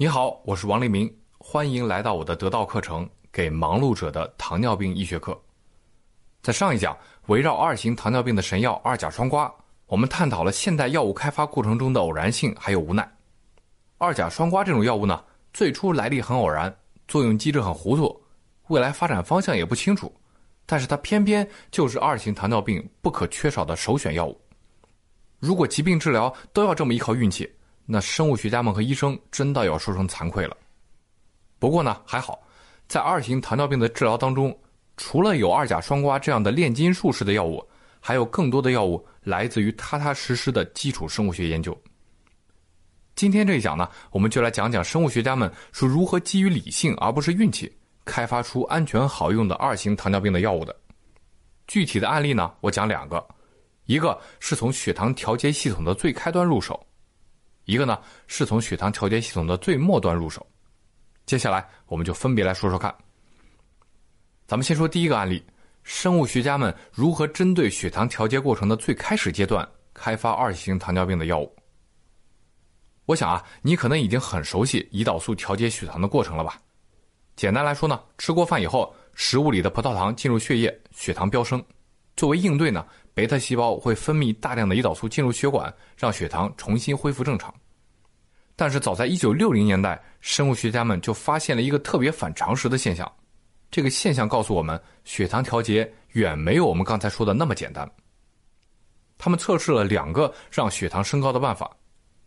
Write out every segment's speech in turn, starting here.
你好，我是王立明，欢迎来到我的得道课程，给忙碌者的糖尿病医学课。在上一讲，围绕二型糖尿病的神药二甲双胍，我们探讨了现代药物开发过程中的偶然性还有无奈。二甲双胍这种药物呢，最初来历很偶然，作用机制很糊涂，未来发展方向也不清楚，但是它偏偏就是二型糖尿病不可缺少的首选药物。如果疾病治疗都要这么依靠运气，那生物学家们和医生真的要说声惭愧了。不过呢，还好，在二型糖尿病的治疗当中，除了有二甲双胍这样的炼金术式的药物，还有更多的药物来自于踏踏实实的基础生物学研究。今天这一讲呢，我们就来讲讲生物学家们是如何基于理性而不是运气，开发出安全好用的二型糖尿病的药物的。具体的案例呢，我讲两个，一个是从血糖调节系统的最开端入手。一个呢是从血糖调节系统的最末端入手，接下来我们就分别来说说看。咱们先说第一个案例：生物学家们如何针对血糖调节过程的最开始阶段开发二型糖尿病的药物。我想啊，你可能已经很熟悉胰岛素调节血糖的过程了吧？简单来说呢，吃过饭以后，食物里的葡萄糖进入血液，血糖飙升。作为应对呢，贝塔细胞会分泌大量的胰岛素进入血管，让血糖重新恢复正常。但是早在1960年代，生物学家们就发现了一个特别反常识的现象。这个现象告诉我们，血糖调节远没有我们刚才说的那么简单。他们测试了两个让血糖升高的办法，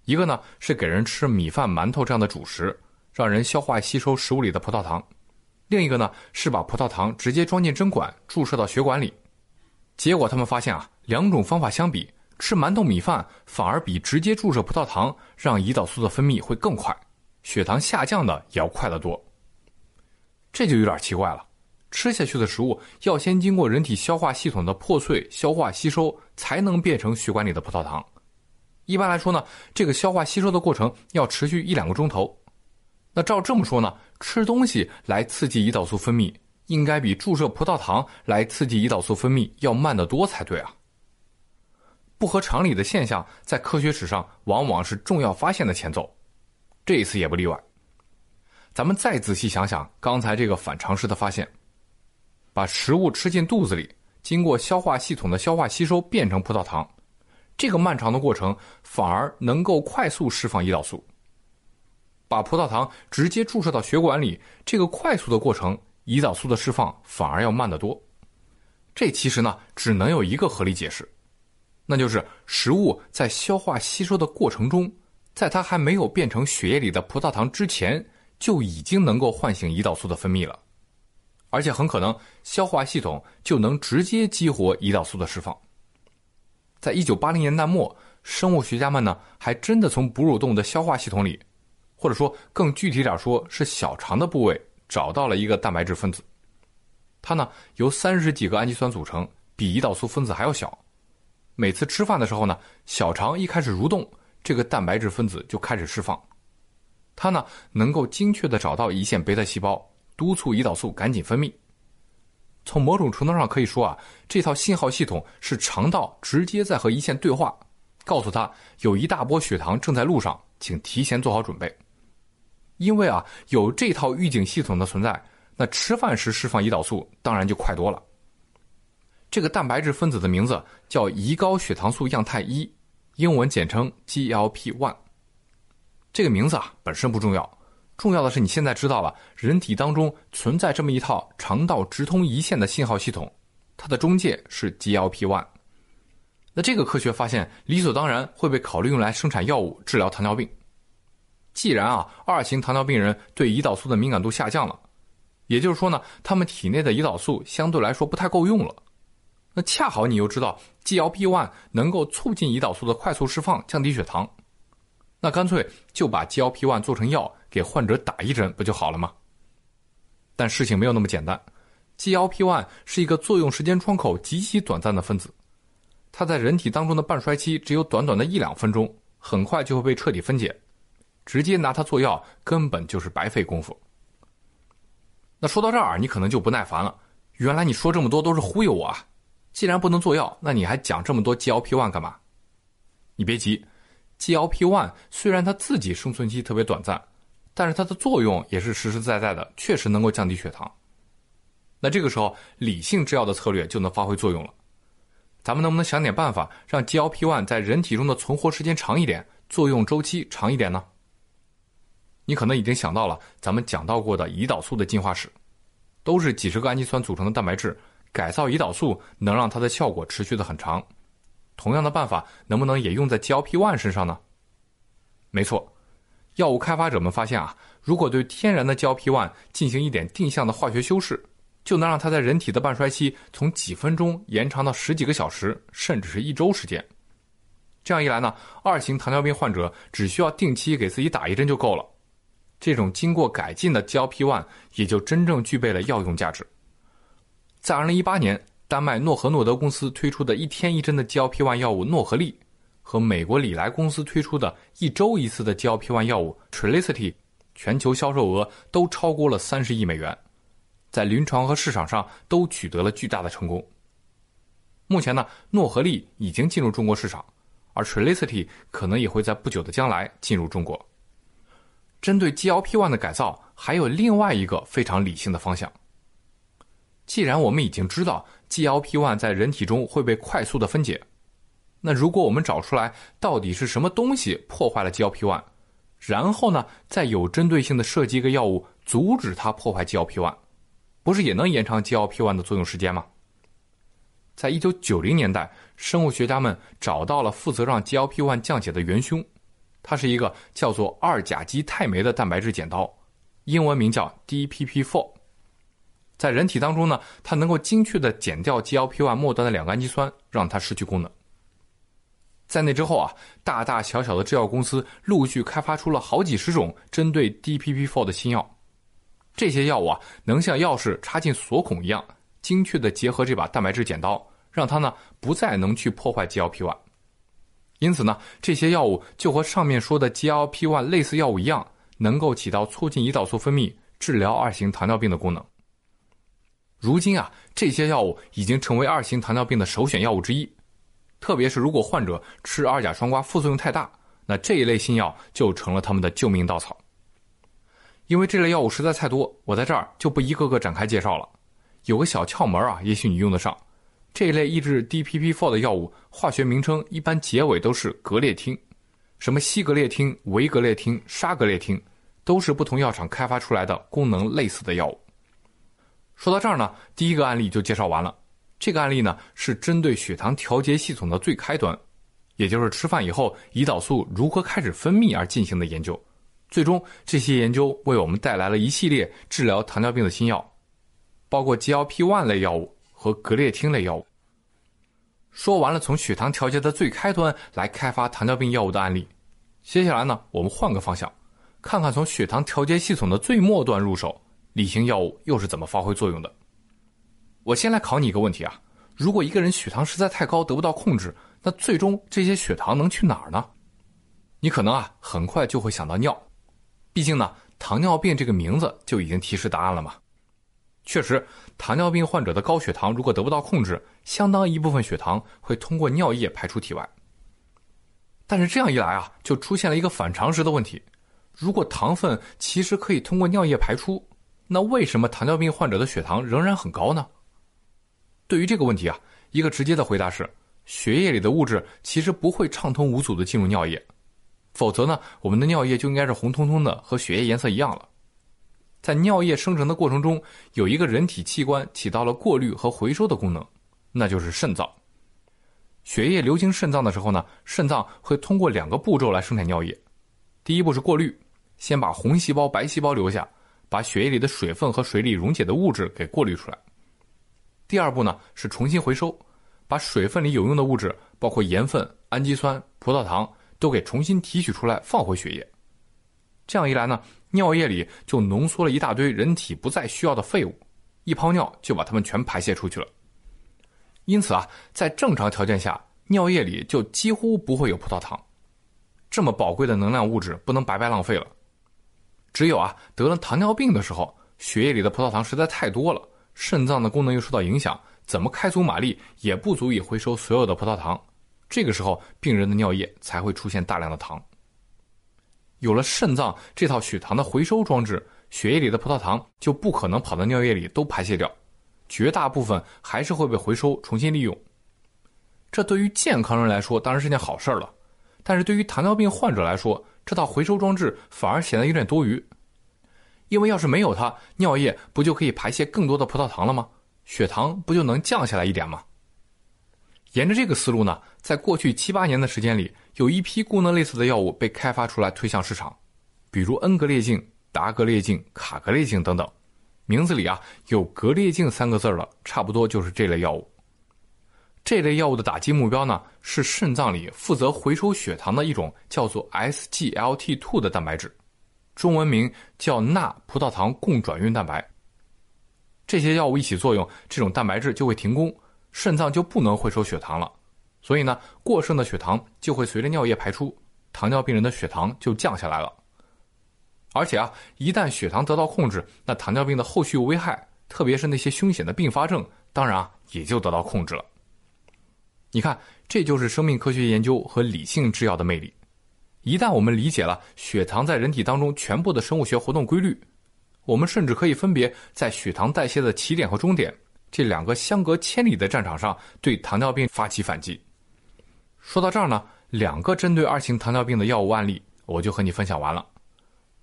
一个呢是给人吃米饭、馒头这样的主食，让人消化吸收食物里的葡萄糖；另一个呢是把葡萄糖直接装进针管，注射到血管里。结果他们发现啊，两种方法相比。吃馒头米饭反而比直接注射葡萄糖让胰岛素的分泌会更快，血糖下降的也要快得多。这就有点奇怪了，吃下去的食物要先经过人体消化系统的破碎、消化、吸收，才能变成血管里的葡萄糖。一般来说呢，这个消化吸收的过程要持续一两个钟头。那照这么说呢，吃东西来刺激胰岛素分泌，应该比注射葡萄糖来刺激胰岛素分泌要慢得多才对啊。不合常理的现象，在科学史上往往是重要发现的前奏，这一次也不例外。咱们再仔细想想刚才这个反常识的发现：把食物吃进肚子里，经过消化系统的消化吸收变成葡萄糖，这个漫长的过程反而能够快速释放胰岛素；把葡萄糖直接注射到血管里，这个快速的过程胰岛素的释放反而要慢得多。这其实呢，只能有一个合理解释。那就是食物在消化吸收的过程中，在它还没有变成血液里的葡萄糖之前，就已经能够唤醒胰岛素的分泌了，而且很可能消化系统就能直接激活胰岛素的释放。在一九八零年代末，生物学家们呢还真的从哺乳动物的消化系统里，或者说更具体点说是小肠的部位，找到了一个蛋白质分子，它呢由三十几个氨基酸组成，比胰岛素分子还要小。每次吃饭的时候呢，小肠一开始蠕动，这个蛋白质分子就开始释放。它呢能够精确的找到胰腺贝塔细胞，督促胰岛素赶紧分泌。从某种程度上可以说啊，这套信号系统是肠道直接在和胰腺对话，告诉他有一大波血糖正在路上，请提前做好准备。因为啊有这套预警系统的存在，那吃饭时释放胰岛素当然就快多了。这个蛋白质分子的名字叫胰高血糖素样态一，英文简称 GLP-1。这个名字啊本身不重要，重要的是你现在知道了，人体当中存在这么一套肠道直通胰腺的信号系统，它的中介是 GLP-1。那这个科学发现理所当然会被考虑用来生产药物治疗糖尿病。既然啊二型糖尿病人对胰岛素的敏感度下降了，也就是说呢，他们体内的胰岛素相对来说不太够用了。那恰好你又知道 GLP-1 能够促进胰岛素的快速释放，降低血糖，那干脆就把 GLP-1 做成药，给患者打一针不就好了吗？但事情没有那么简单，GLP-1 是一个作用时间窗口极其短暂的分子，它在人体当中的半衰期只有短短的一两分钟，很快就会被彻底分解，直接拿它做药根本就是白费功夫。那说到这儿，你可能就不耐烦了，原来你说这么多都是忽悠我啊！既然不能做药，那你还讲这么多 GLP-1 干嘛？你别急，GLP-1 虽然它自己生存期特别短暂，但是它的作用也是实实在在的，确实能够降低血糖。那这个时候，理性制药的策略就能发挥作用了。咱们能不能想点办法，让 GLP-1 在人体中的存活时间长一点，作用周期长一点呢？你可能已经想到了，咱们讲到过的胰岛素的进化史，都是几十个氨基酸组成的蛋白质，改造胰岛素能让它的效果持续的很长。同样的办法，能不能也用在 GLP-1 身上呢？没错，药物开发者们发现啊，如果对天然的 GLP-1 进行一点定向的化学修饰。就能让它在人体的半衰期从几分钟延长到十几个小时，甚至是一周时间。这样一来呢，二型糖尿病患者只需要定期给自己打一针就够了。这种经过改进的 GLP-1 也就真正具备了药用价值。在2018年，丹麦诺和诺德公司推出的一天一针的 GLP-1 药物诺和利，和美国礼来公司推出的一周一次的 GLP-1 药物 Trulicity，全球销售额都超过了三十亿美元。在临床和市场上都取得了巨大的成功。目前呢，诺和利已经进入中国市场，而 Trulicity 可能也会在不久的将来进入中国。针对 GLP-1 的改造，还有另外一个非常理性的方向。既然我们已经知道 GLP-1 在人体中会被快速的分解，那如果我们找出来到底是什么东西破坏了 GLP-1，然后呢，再有针对性的设计一个药物阻止它破坏 GLP-1。不是也能延长 GLP-1 的作用时间吗？在一九九零年代，生物学家们找到了负责让 GLP-1 降解的元凶，它是一个叫做二甲基肽酶的蛋白质剪刀，英文名叫 DPP-4。在人体当中呢，它能够精确的剪掉 GLP-1 末端的两个氨基酸，让它失去功能。在那之后啊，大大小小的制药公司陆续开发出了好几十种针对 DPP-4 的新药。这些药物啊，能像钥匙插进锁孔一样，精确的结合这把蛋白质剪刀，让它呢不再能去破坏 GLP-1。因此呢，这些药物就和上面说的 GLP-1 类似药物一样，能够起到促进胰岛素分泌、治疗二型糖尿病的功能。如今啊，这些药物已经成为二型糖尿病的首选药物之一。特别是如果患者吃二甲双胍副作用太大，那这一类新药就成了他们的救命稻草。因为这类药物实在太多，我在这儿就不一个个展开介绍了。有个小窍门啊，也许你用得上。这一类抑制 DPP-4 的药物，化学名称一般结尾都是格列汀，什么西格列汀、维格列汀、沙格列汀，都是不同药厂开发出来的功能类似的药物。说到这儿呢，第一个案例就介绍完了。这个案例呢，是针对血糖调节系统的最开端，也就是吃饭以后胰岛素如何开始分泌而进行的研究。最终，这些研究为我们带来了一系列治疗糖尿病的新药，包括 GLP-1 类药物和格列汀类药物。说完了从血糖调节的最开端来开发糖尿病药物的案例，接下来呢，我们换个方向，看看从血糖调节系统的最末端入手，理性药物又是怎么发挥作用的。我先来考你一个问题啊：如果一个人血糖实在太高得不到控制，那最终这些血糖能去哪儿呢？你可能啊，很快就会想到尿。毕竟呢，糖尿病这个名字就已经提示答案了嘛。确实，糖尿病患者的高血糖如果得不到控制，相当一部分血糖会通过尿液排出体外。但是这样一来啊，就出现了一个反常识的问题：如果糖分其实可以通过尿液排出，那为什么糖尿病患者的血糖仍然很高呢？对于这个问题啊，一个直接的回答是：血液里的物质其实不会畅通无阻的进入尿液。否则呢，我们的尿液就应该是红彤彤的，和血液颜色一样了。在尿液生成的过程中，有一个人体器官起到了过滤和回收的功能，那就是肾脏。血液流经肾脏的时候呢，肾脏会通过两个步骤来生产尿液。第一步是过滤，先把红细胞、白细胞留下，把血液里的水分和水里溶解的物质给过滤出来。第二步呢是重新回收，把水分里有用的物质，包括盐分、氨基酸、葡萄糖。都给重新提取出来，放回血液。这样一来呢，尿液里就浓缩了一大堆人体不再需要的废物，一泡尿就把它们全排泄出去了。因此啊，在正常条件下，尿液里就几乎不会有葡萄糖。这么宝贵的能量物质不能白白浪费了。只有啊，得了糖尿病的时候，血液里的葡萄糖实在太多了，肾脏的功能又受到影响，怎么开足马力也不足以回收所有的葡萄糖。这个时候，病人的尿液才会出现大量的糖。有了肾脏这套血糖的回收装置，血液里的葡萄糖就不可能跑到尿液里都排泄掉，绝大部分还是会被回收重新利用。这对于健康人来说当然是件好事了，但是对于糖尿病患者来说，这套回收装置反而显得有点多余。因为要是没有它，尿液不就可以排泄更多的葡萄糖了吗？血糖不就能降下来一点吗？沿着这个思路呢，在过去七八年的时间里，有一批功能类似的药物被开发出来推向市场，比如恩格列净、达格列净、卡格列净等等，名字里啊有“格列净”三个字的，差不多就是这类药物。这类药物的打击目标呢，是肾脏里负责回收血糖的一种叫做 SGLT2 的蛋白质。中文名叫钠葡萄糖共转运蛋白。这些药物一起作用，这种蛋白质就会停工，肾脏就不能回收血糖了。所以呢，过剩的血糖就会随着尿液排出，糖尿病人的血糖就降下来了。而且啊，一旦血糖得到控制，那糖尿病的后续危害，特别是那些凶险的并发症，当然啊也就得到控制了。你看，这就是生命科学研究和理性制药的魅力。一旦我们理解了血糖在人体当中全部的生物学活动规律，我们甚至可以分别在血糖代谢的起点和终点这两个相隔千里的战场上对糖尿病发起反击。说到这儿呢，两个针对二型糖尿病的药物案例我就和你分享完了。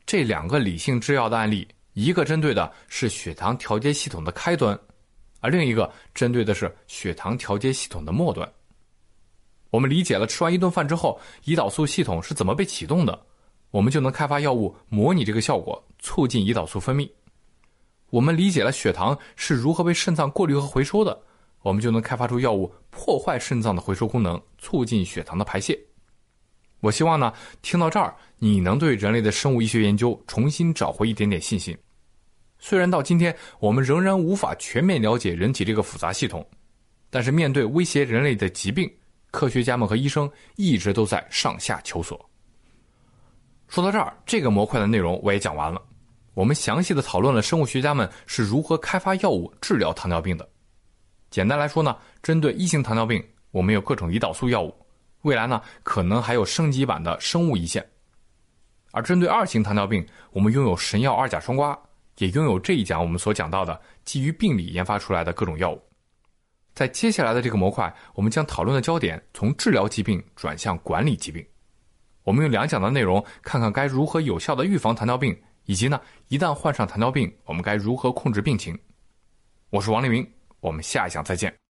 这两个理性制药的案例，一个针对的是血糖调节系统的开端，而另一个针对的是血糖调节系统的末端。我们理解了吃完一顿饭之后，胰岛素系统是怎么被启动的，我们就能开发药物模拟这个效果，促进胰岛素分泌。我们理解了血糖是如何被肾脏过滤和回收的，我们就能开发出药物破坏肾脏的回收功能，促进血糖的排泄。我希望呢，听到这儿，你能对人类的生物医学研究重新找回一点点信心。虽然到今天我们仍然无法全面了解人体这个复杂系统，但是面对威胁人类的疾病。科学家们和医生一直都在上下求索。说到这儿，这个模块的内容我也讲完了。我们详细的讨论了生物学家们是如何开发药物治疗糖尿病的。简单来说呢，针对一型糖尿病，我们有各种胰岛素药物，未来呢可能还有升级版的生物胰腺。而针对二型糖尿病，我们拥有神药二甲双胍，也拥有这一讲我们所讲到的基于病理研发出来的各种药物。在接下来的这个模块，我们将讨论的焦点从治疗疾病转向管理疾病。我们用两讲的内容，看看该如何有效的预防糖尿病，以及呢，一旦患上糖尿病，我们该如何控制病情。我是王立明，我们下一讲再见。